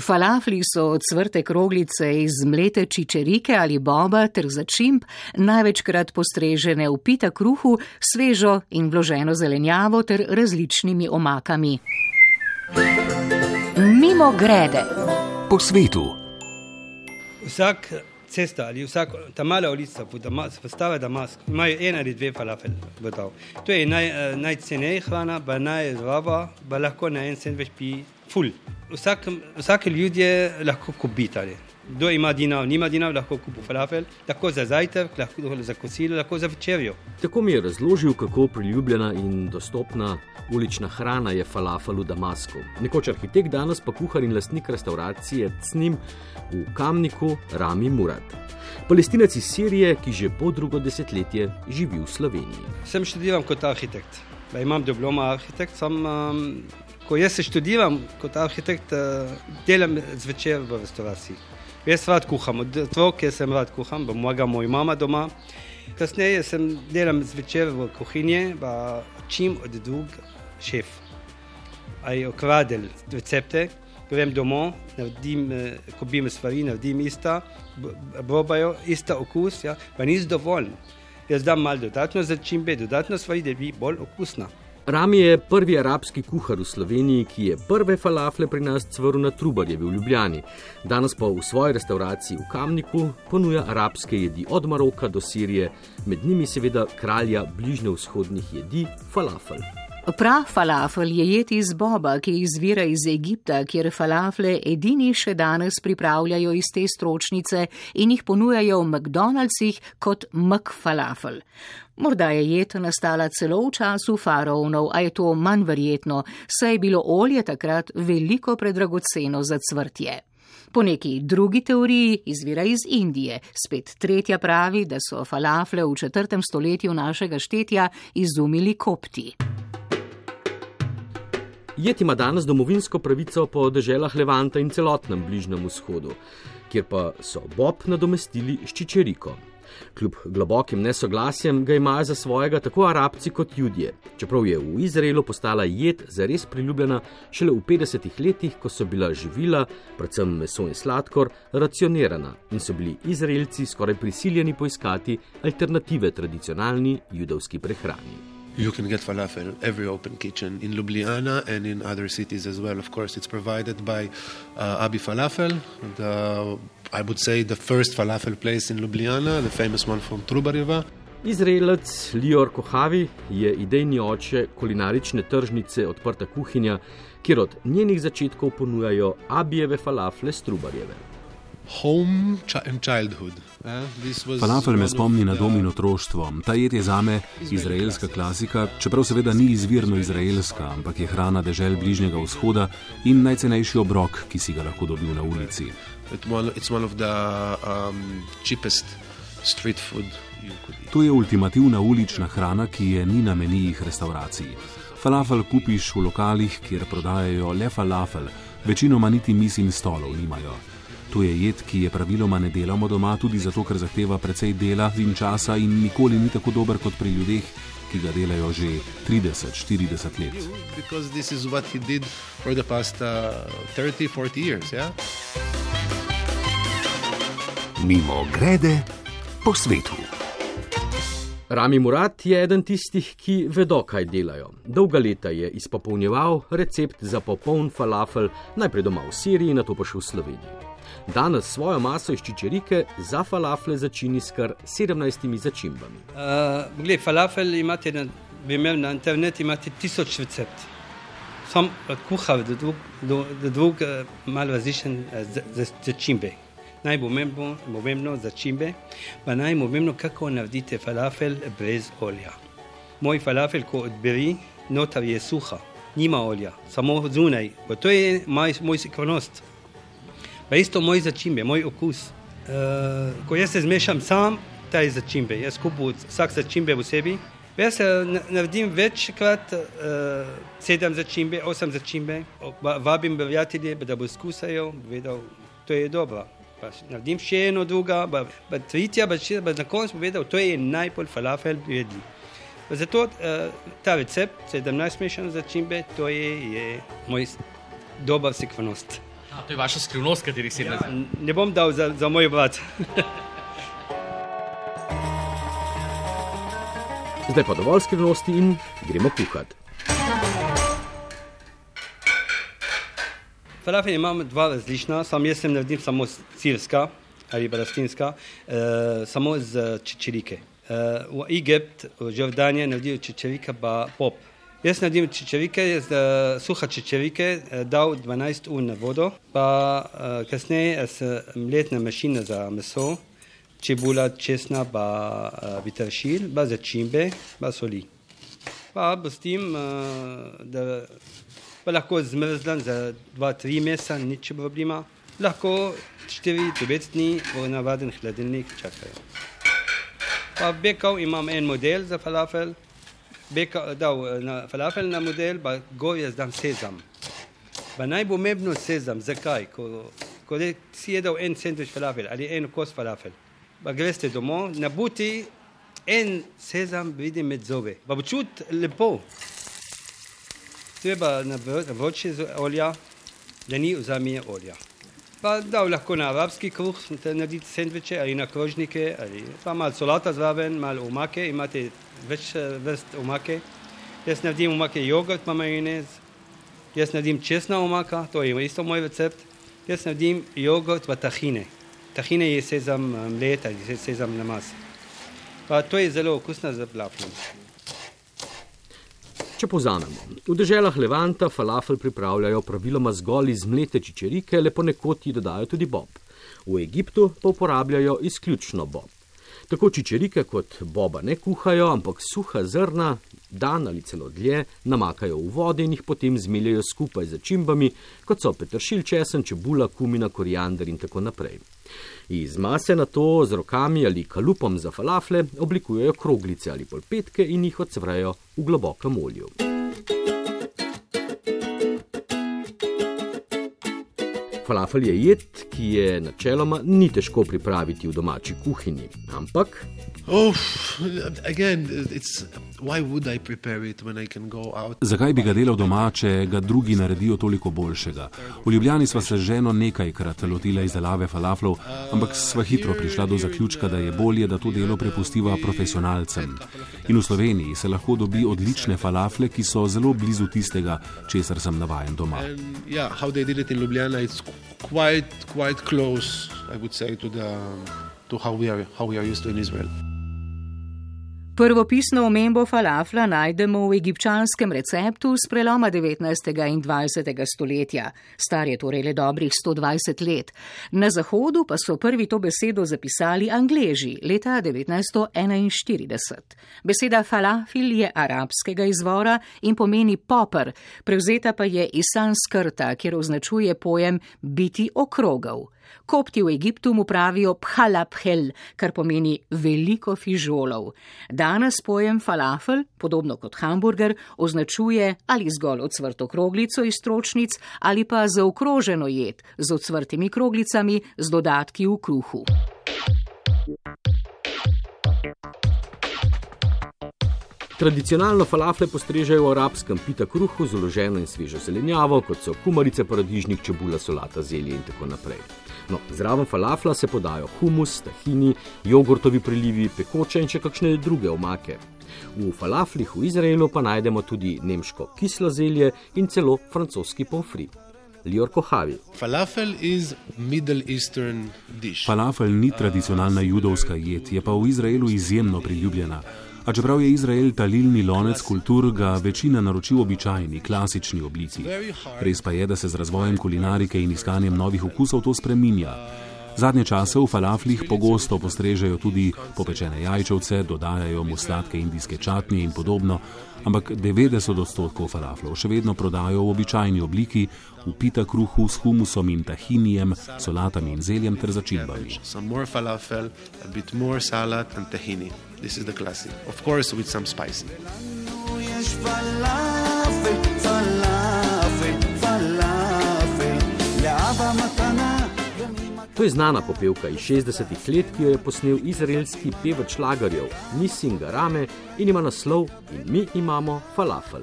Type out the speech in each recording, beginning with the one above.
Falafli so cvrte kroglice iz mlete čičerike ali boba ter začimb, največkrat postrežene v pita kruhu, svežo in vloženo zelenjavo ter različnimi omakami. Mimo grede. Po svetu. Vsak cesta ali vsak, ta mala ulica, postava Damask, imajo en ali dve falafel. Gotovo. To je naj, eh, najcenejša hrana, pa najzdrava, pa lahko na en sendvič pi ful. Vsak, vsake ljudje lahko kupitali. Kdo ima dinav, nima dinav, lahko kupi falafel, tako za zajtrk, lahko za kosilo, lahko za večerjo. Tako mi je razložil, kako priljubljena in dostopna ulična hrana je falafel v Damasku. Nekoč arhitekt, danes pa kuhar in lastnik restauracije Cnim v Kamniku Rami Murad. Palestinec iz Sirije, ki že po drugo desetletje živi v Sloveniji. Sem študiral kot arhitekt, pa imam diploma arhitekt. Sem, um, ko jaz se študiram kot arhitekt, uh, delam zvečer v restauraciji. Jaz rad kuham, od otroka sem rad kuham, pomaga moj mama doma. Kasneje sem delam zvečer v kuhinji, pa čim od drug šef. Aj okradel recepte, grem domov, naredim, kupim stvari, naredim ista, probajo, ista okus, ja, pa nis dovolj. Jaz dam malo dodatno začimbe, dodatno stvari, da bi bolj okusna. Rami je prvi arabski kuhar v Sloveniji, ki je prve falafle pri nas cvrl na Trubarjevi v Ljubljani. Danes pa v svoji restauraciji v Kamniku ponuja arabske jedi od Maroka do Sirije, med njimi seveda kralja bližnjevzhodnih jedi falafel. Prav falafel je jed iz boba, ki izvira iz Egipta, kjer falafle edini še danes pripravljajo iz te stročnice in jih ponujajo v McDonald'sih kot mk falafel. Morda je jed nastala celo v času faraonov, a je to manj verjetno, saj je bilo olje takrat veliko predragoceno za cvrtje. Po neki drugi teoriji izvira iz Indije, spet tretja pravi, da so falafle v četrtem stoletju našega štetja izumili kopti. Jed ima danes domovinsko pravico po deželah Levanta in celotnem bližnjem vzhodu, kjer pa so Bob nadomestili s čičeriko. Kljub globokim nesoglasjem ga imajo za svojega tako arabci kot ljudje, čeprav je v Izraelu postala jed zares priljubljena šele v 50-ih letih, ko so bila živila, predvsem meso in sladkor, racionirana in so bili Izraelci skoraj prisiljeni poiskati alternative tradicionalni judovski prehrani. You can get falafel every open kitchen in Ljubljana and in other cities as well. Of course, it's provided by uh, Abi Falafel, the, I would say the first falafel place in Ljubljana, the famous one from Trubarjeva. Izraelec Lior Kohavi je idejni oče kulinarične tržnice Odprta kuhinja, kjer od njenih začetkov ponujajo abijeve falafle s Trubarjeve. Falafel me spomni na dom in otroštvo. Ta jed je zame izraelska klasika, čeprav seveda ni izvirno izraelska, ampak je hrana dežel Bližnjega vzhoda in najcenejši obrok, ki si ga lahko dobil na ulici. To je ultimativna ulična hrana, ki je ni na menijih restauracij. Falafel kupiš v lokalih, kjer prodajajo le falafel, večinoma niti mis in stolov nimajo. To je jed, ki je praviloma ne delamo doma, tudi zato, ker zahteva precej dela in časa in nikoli ni tako dober kot pri ljudeh, ki ga delajo že 30-40 let. Mimo grede po svetu. Rami Murat je eden tistih, ki vedo, kaj delajo. Dolga leta je izpopolnjeval recept za popoln falafel, najprej doma v Siriji, nato pa še v Sloveniji. Danes svojo maso iz čičerike za falafle začini s kar 17 začimbami. Uh, Glede falafel imate na, na internetu imate tisoč recept. Sam kuhar, da drug, da drug uh, malo različen začimbe. Najpomembno začimbe, pa najpomembno, kako naredite falafel brez olja. Moj falafel, ko odberi, notar je suha, nima olja, samo zunaj. To je moj, moj skrivnost. Pa isto moj začimbe, moj okus. Uh, ko jaz se zmešam sam, ta je začimbe. Jaz kupim vsak začimbe v sebi. Jaz se naredim večkrat, uh, sedem začimbe, osem začimbe, vabim prijatelje, da bo skusajo, vedel, to je dobro. Pa naredim še eno, druga, pa, pa tretja, pa, še, pa na koncu povedal, to je najbolj falafel jedli. Zato uh, ta recept, 17 mešane začimbe, to je, je moj dober sekvenost. To je vaša skrivnost, katerih si ja, ne bom dal za, za moj brat. Zdaj pa dovolj skrivnosti in gremo kuhati. Falafel imam dva različna, sam jaz sem naredim samo sirska ali brastinska, uh, samo z čičerike. Uh, v Egipt, v Jordanijo naredijo čičerike pa pop. Jaz naredim čičerike, z uh, suha čičerike, uh, dal 12 ur na vodo, pa uh, kasneje s mletna mašina za meso, čebula, česna, pa uh, vitaršil, pa začimbe, pa soli. Pa pustim, uh, da pa lahko zmrznem za 2-3 meseca, nič problema. Lahko 4-5 dni v navaden hladilnik čakajo. Pa bekal imam en model za falafel, bekal, dal na falafel na model, pa gorje zdam sezam. Pa najpomembno sezam, zakaj? Ko, ko si jedel en sendvič falafel ali en kos falafel, pa greste domov, nabuti en sezam, vidim med zobe, pa bo čut lepo treba na vroče olja, da ni vzamije olja. Pa da lahko na arabski kruh narediti sendviče ali na krožnike, ali pa malo solata zraven, malo omake, imate več eh, vrst omake. Jaz naredim omake jogurt pa majonez, jaz naredim česna omaka, to je isto moj recept. Jaz naredim jogurt pa tahine. Tahine je sezam eh, mlet ali sezam namaz. Pa to je zelo okusno za plaflom. Če povzamemo, v deželah Levanta falafel pripravljajo praviloma zgolj iz mlete čičerike, le ponekod ji dodajo tudi bob. V Egiptu pa uporabljajo izključno bob. Tako čičerike kot boba ne kuhajo, ampak suha zrna, dan ali celo dlje, namakajo v vodi in jih potem zmeljajo skupaj z čimbami, kot so petršilj, česen, čebula, kumina, koriander in tako naprej. Iz mase na to z rokami ali kalupom za falafle oblikujejo kroglice ali polpetke in jih odsvrajo v globokem olju. Falafel je jed, ki je načeloma ni težko pripraviti v domači kuhinji, ampak Oh, again, Zakaj bi ga delal doma, če ga drugi naredijo toliko boljšega? V Ljubljani sva se ženo nekajkrat lotila izdelave falaflov, ampak sva hitro prišla do zaključka, da je bolje, da to delo prepustiva profesionalcem. In v Sloveniji se lahko dobi odlične falafle, ki so zelo blizu tistega, česar sem navajen doma. And, yeah, quite, quite close, say, to the, to how we are, how we are Prvopisno omembo falafla najdemo v egipčanskem receptu z preloma 19. in 20. stoletja, star je torej le dobrih 120 let. Na zahodu pa so prvi to besedo zapisali angleži leta 1941. Beseda falafil je arabskega izvora in pomeni popr, prevzeta pa je iz sanskrta, kjer označuje pojem biti okrogel. Kopti v Egiptu mu pravijo phalabhel, kar pomeni veliko fižolov. Danes pojem falafel, podobno kot hamburger, označuje ali zgolj odsvrto kroglico iz stročnic ali pa zaokroženo jed z odsvrtimi kroglicami z dodatki v kruhu. Tradicionalno falafle postrežejo v arabskem pita kruhu z uloženo in svežo zelenjavo, kot so kumarice, paradižnik, čebula, solata, zelje in tako naprej. No, zraven falafla se podajo humus, tahini, jogurtovi prilivi, pekoče in še kakšne druge omake. V falaflih v Izraelu pa najdemo tudi nemško kislo zelje in celo francoski pomfri. Lior Kohavi. Falafel, Falafel ni tradicionalna judovska jed, je pa v Izraelu izjemno priljubljena. A čeprav je Izrael talilni lonec kultur, ga večina naroči v običajni, klasični obliki. Res pa je, da se z razvojem kulinarike in iskanjem novih okusov to spreminja. Zadnje čase v falaflih pogosto postrežejo tudi popečene jajčevce, dodajajo mu sladke indijske čatnje in podobno, ampak 90 odstotkov falaflov še vedno prodajo v običajni obliki, v pita kruhu s humusom in tahinijem, solatami in zeljem ter začimbami. This is the classic. Of course, with some spicy. To je znana popevka iz 60-ih let, ki jo je posnel izraelski pevač lagarjev Nissim Garame in ima naslov In mi imamo falafel.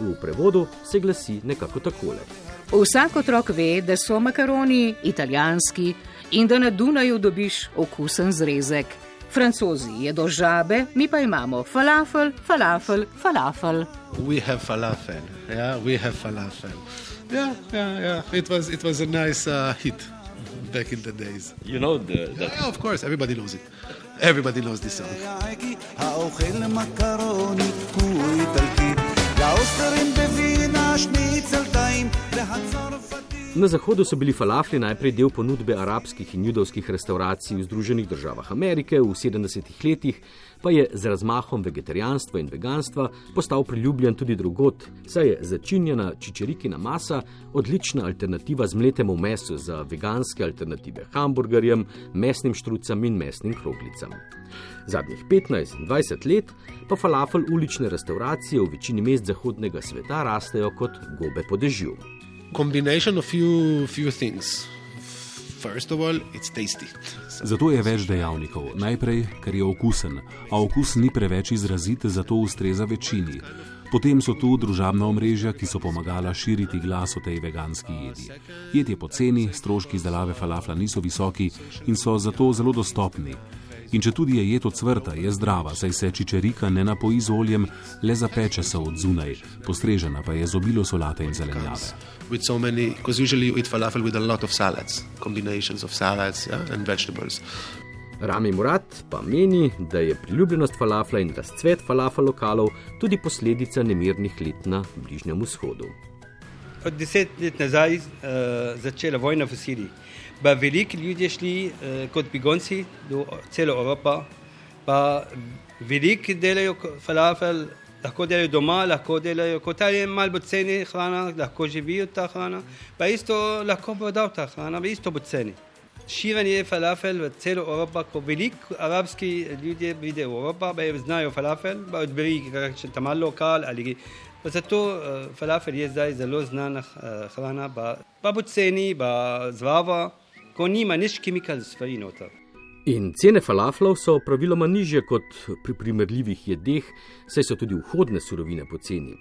V prevodu se glasi nekako takole: Vsak otrok ve, da so makaroni italijanski in da na Dunaju dobiš okusen zrezek. Francozi jedo žabe, mi pa imamo falafel, falafel, falafel. We have falafel. Yeah, we have falafel. Yeah, yeah, yeah. It was it was a nice uh, hit back in the days. You know the, that Yeah, of course, everybody knows it. Everybody knows this song. Na Zahodu so bili falafli najprej del ponudbe arabskih in judovskih restauracij v Združenih državah Amerike, v 70-ih letih pa je z razmahom vegetarijanstva in veganstva postal priljubljen tudi drugot, saj je začinjena čičerikina masa odlična alternativa zmletemu mesu za veganske alternative hamburgerjem, mesnim štrucam in mesnim kroglicam. Zadnjih 15-20 let pa falafel ulične restauracije v večini mest zahodnega sveta rastejo kot gobe po dežju. Combination of few few things. All, Zato je več dejavnikov. Najprej, ker je okusen, a okus ni preveč izrazit, zato ustreza večini. Potem so tu družabna omrežja, ki so pomagala širiti glas o tej veganski jedi. Jed je poceni, stroški izdelave falafla niso visoki in so zato zelo dostopni. In če tudi je jed odsvrta, je zdrava, saj se čičerika ne napoji z oljem, le zapeče se od zunaj, postrežena pa je z obilo solate in zelenjave. with so many, because usually you eat falafel with a lot of salads, combinations of salads yeah, and vegetables. Rami Murat pa meni, da je priljubljenost falafla in razcvet falafel lokalov tudi posledica nemirnih let na Bližnjem vzhodu. Od deset let nazaj uh, začela vojna v Siriji. Pa veliki ljudje šli uh, kot begunci do celo Evropa, pa veliki delajo falafel, lahko delajo doma, lahko delajo kot ali je malo bolj ceni hrana, lahko živijo ta hrana, pa isto lahko prodajo ta hrana, pa isto bo ceni. Širjenje falafel v celo Evropo, ko veliko arabski ljudje vidijo Evropo, pa je znajo falafel, pa odberi kakšen tam malo lokal ali pa zato uh, falafel je zdaj zelo znana uh, hrana, pa, bo ceni, pa zdrava, ko nima nič kemikal stvari noter. In cene falaflov so praviloma nižje kot pri primerljivih jedeh, saj so tudi vhodne surovine poceni.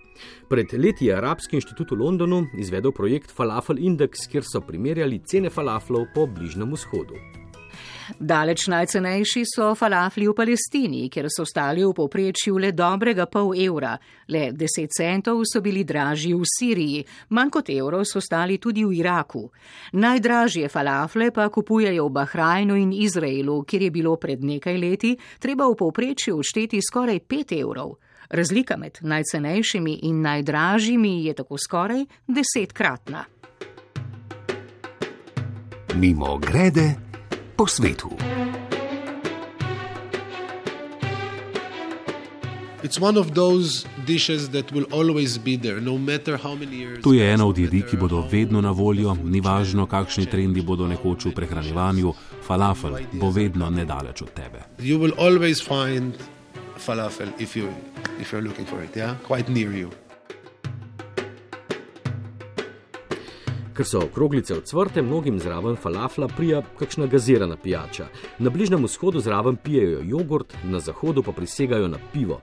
Pred leti je Arabski inštitut v Londonu izvedel projekt Falafel Index, kjer so primerjali cene falaflov po Bližnjem vzhodu. Daleč najcenejši so falafli v Palestini, kjer so stali v povprečju le dobrega pol evra, le 10 centov so bili dražji v Siriji, manj kot evro so stali tudi v Iraku. Najdražje falafle pa kupujejo v Bahrajnu in Izraelu, kjer je bilo pred nekaj leti treba v povprečju odšteti skoraj 5 evrov. Razlika med najcenejšimi in najdražjimi je tako skoraj desetkratna. Mimo grede po svetu. It's one of those dishes that will always be there, no matter how many years. To je ena od jedi, ki bodo vedno na voljo, ni važno, kakšni trendi bodo nekoč v prehranjevanju, falafel bo vedno nedaleč od tebe. You will always find falafel if you if you're looking for it. Yeah, quite near you. Ker so kroglice odsvrte, mnogim zraven falafla prija kakšna gazirana pijača. Na Bližnjem vzhodu zraven pijejo jogurt, na zahodu pa prisegajo na pivo.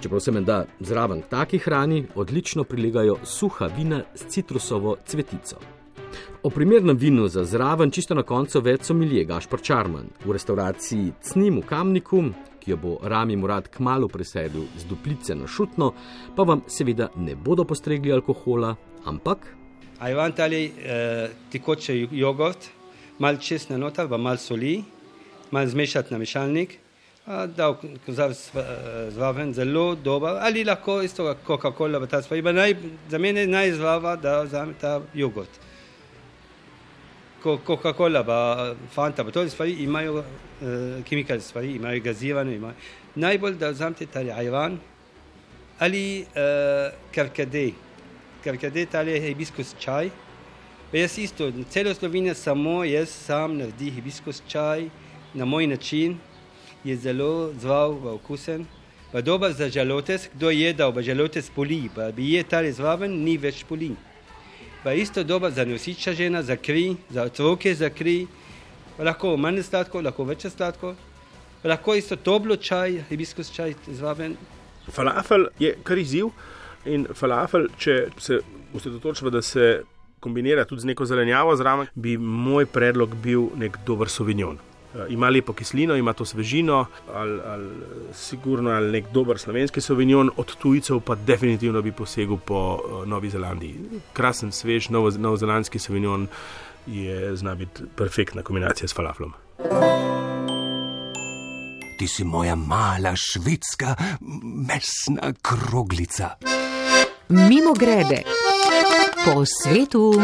Čeprav se menda zraven taki hrani odlično prilegajo suha vina s citrusovo cvetico. O primernem vinu za zraven čisto na koncu več so milje Gašpar Čarman v restavraciji Cnim v Kamniku, ki jo bo Rami Murad kmalo presedel z duplice na šutno, pa vam seveda ne bodo postregli alkohola, ampak Ajvan ali uh, tekoče jogurt, malo česna noter, pa malo soli, malo zmešati na mešalnik, a da zraven zelo dober, ali lahko isto Coca-Cola, pa ta stvar. Pa Naj, za mene je najzdrava, da vzame ta jogurt. Ko- Coca-Cola, pa Fanta, pa to stvari imajo uh, kemikalne stvari, imajo gazirane, imajo. Najbolj da vzamete ta ajvan ali uh, karkadej. Karkadej ali hibiskus čaj. Jaz isto, celo Slovenijo samo jaz sam naredim hibiskus čaj na moj način, je zelo pa okusen. Pa dober za žalotec, kdo je jedel, pa žalotec poli, pa bi je tale zraven, ni več poli. Pa isto dober za nosiča žena, za kri, za otroke za kri, pa lahko manj sladko, lahko več sladko. Pa lahko isto toplo čaj, hibiskus čaj zraven, Falafel je kar izziv in falafel, če se osredotočimo, da se kombinirati tudi z neko zelenjavo zraven, bi moj predlog bil nek dober sovinjon. Uh, ima lepo kislino, ima to svežino, ali, ali sigurno ali nek dober slovenski sovinjon, od tujcev pa definitivno bi posegel po uh, Novi Zelandiji. Krasen, svež, novozelandski sovinjon je zna biti perfektna kombinacija s falaflom. Ti si moja mala švedska mesna kroglica. Mimo grede po svetu.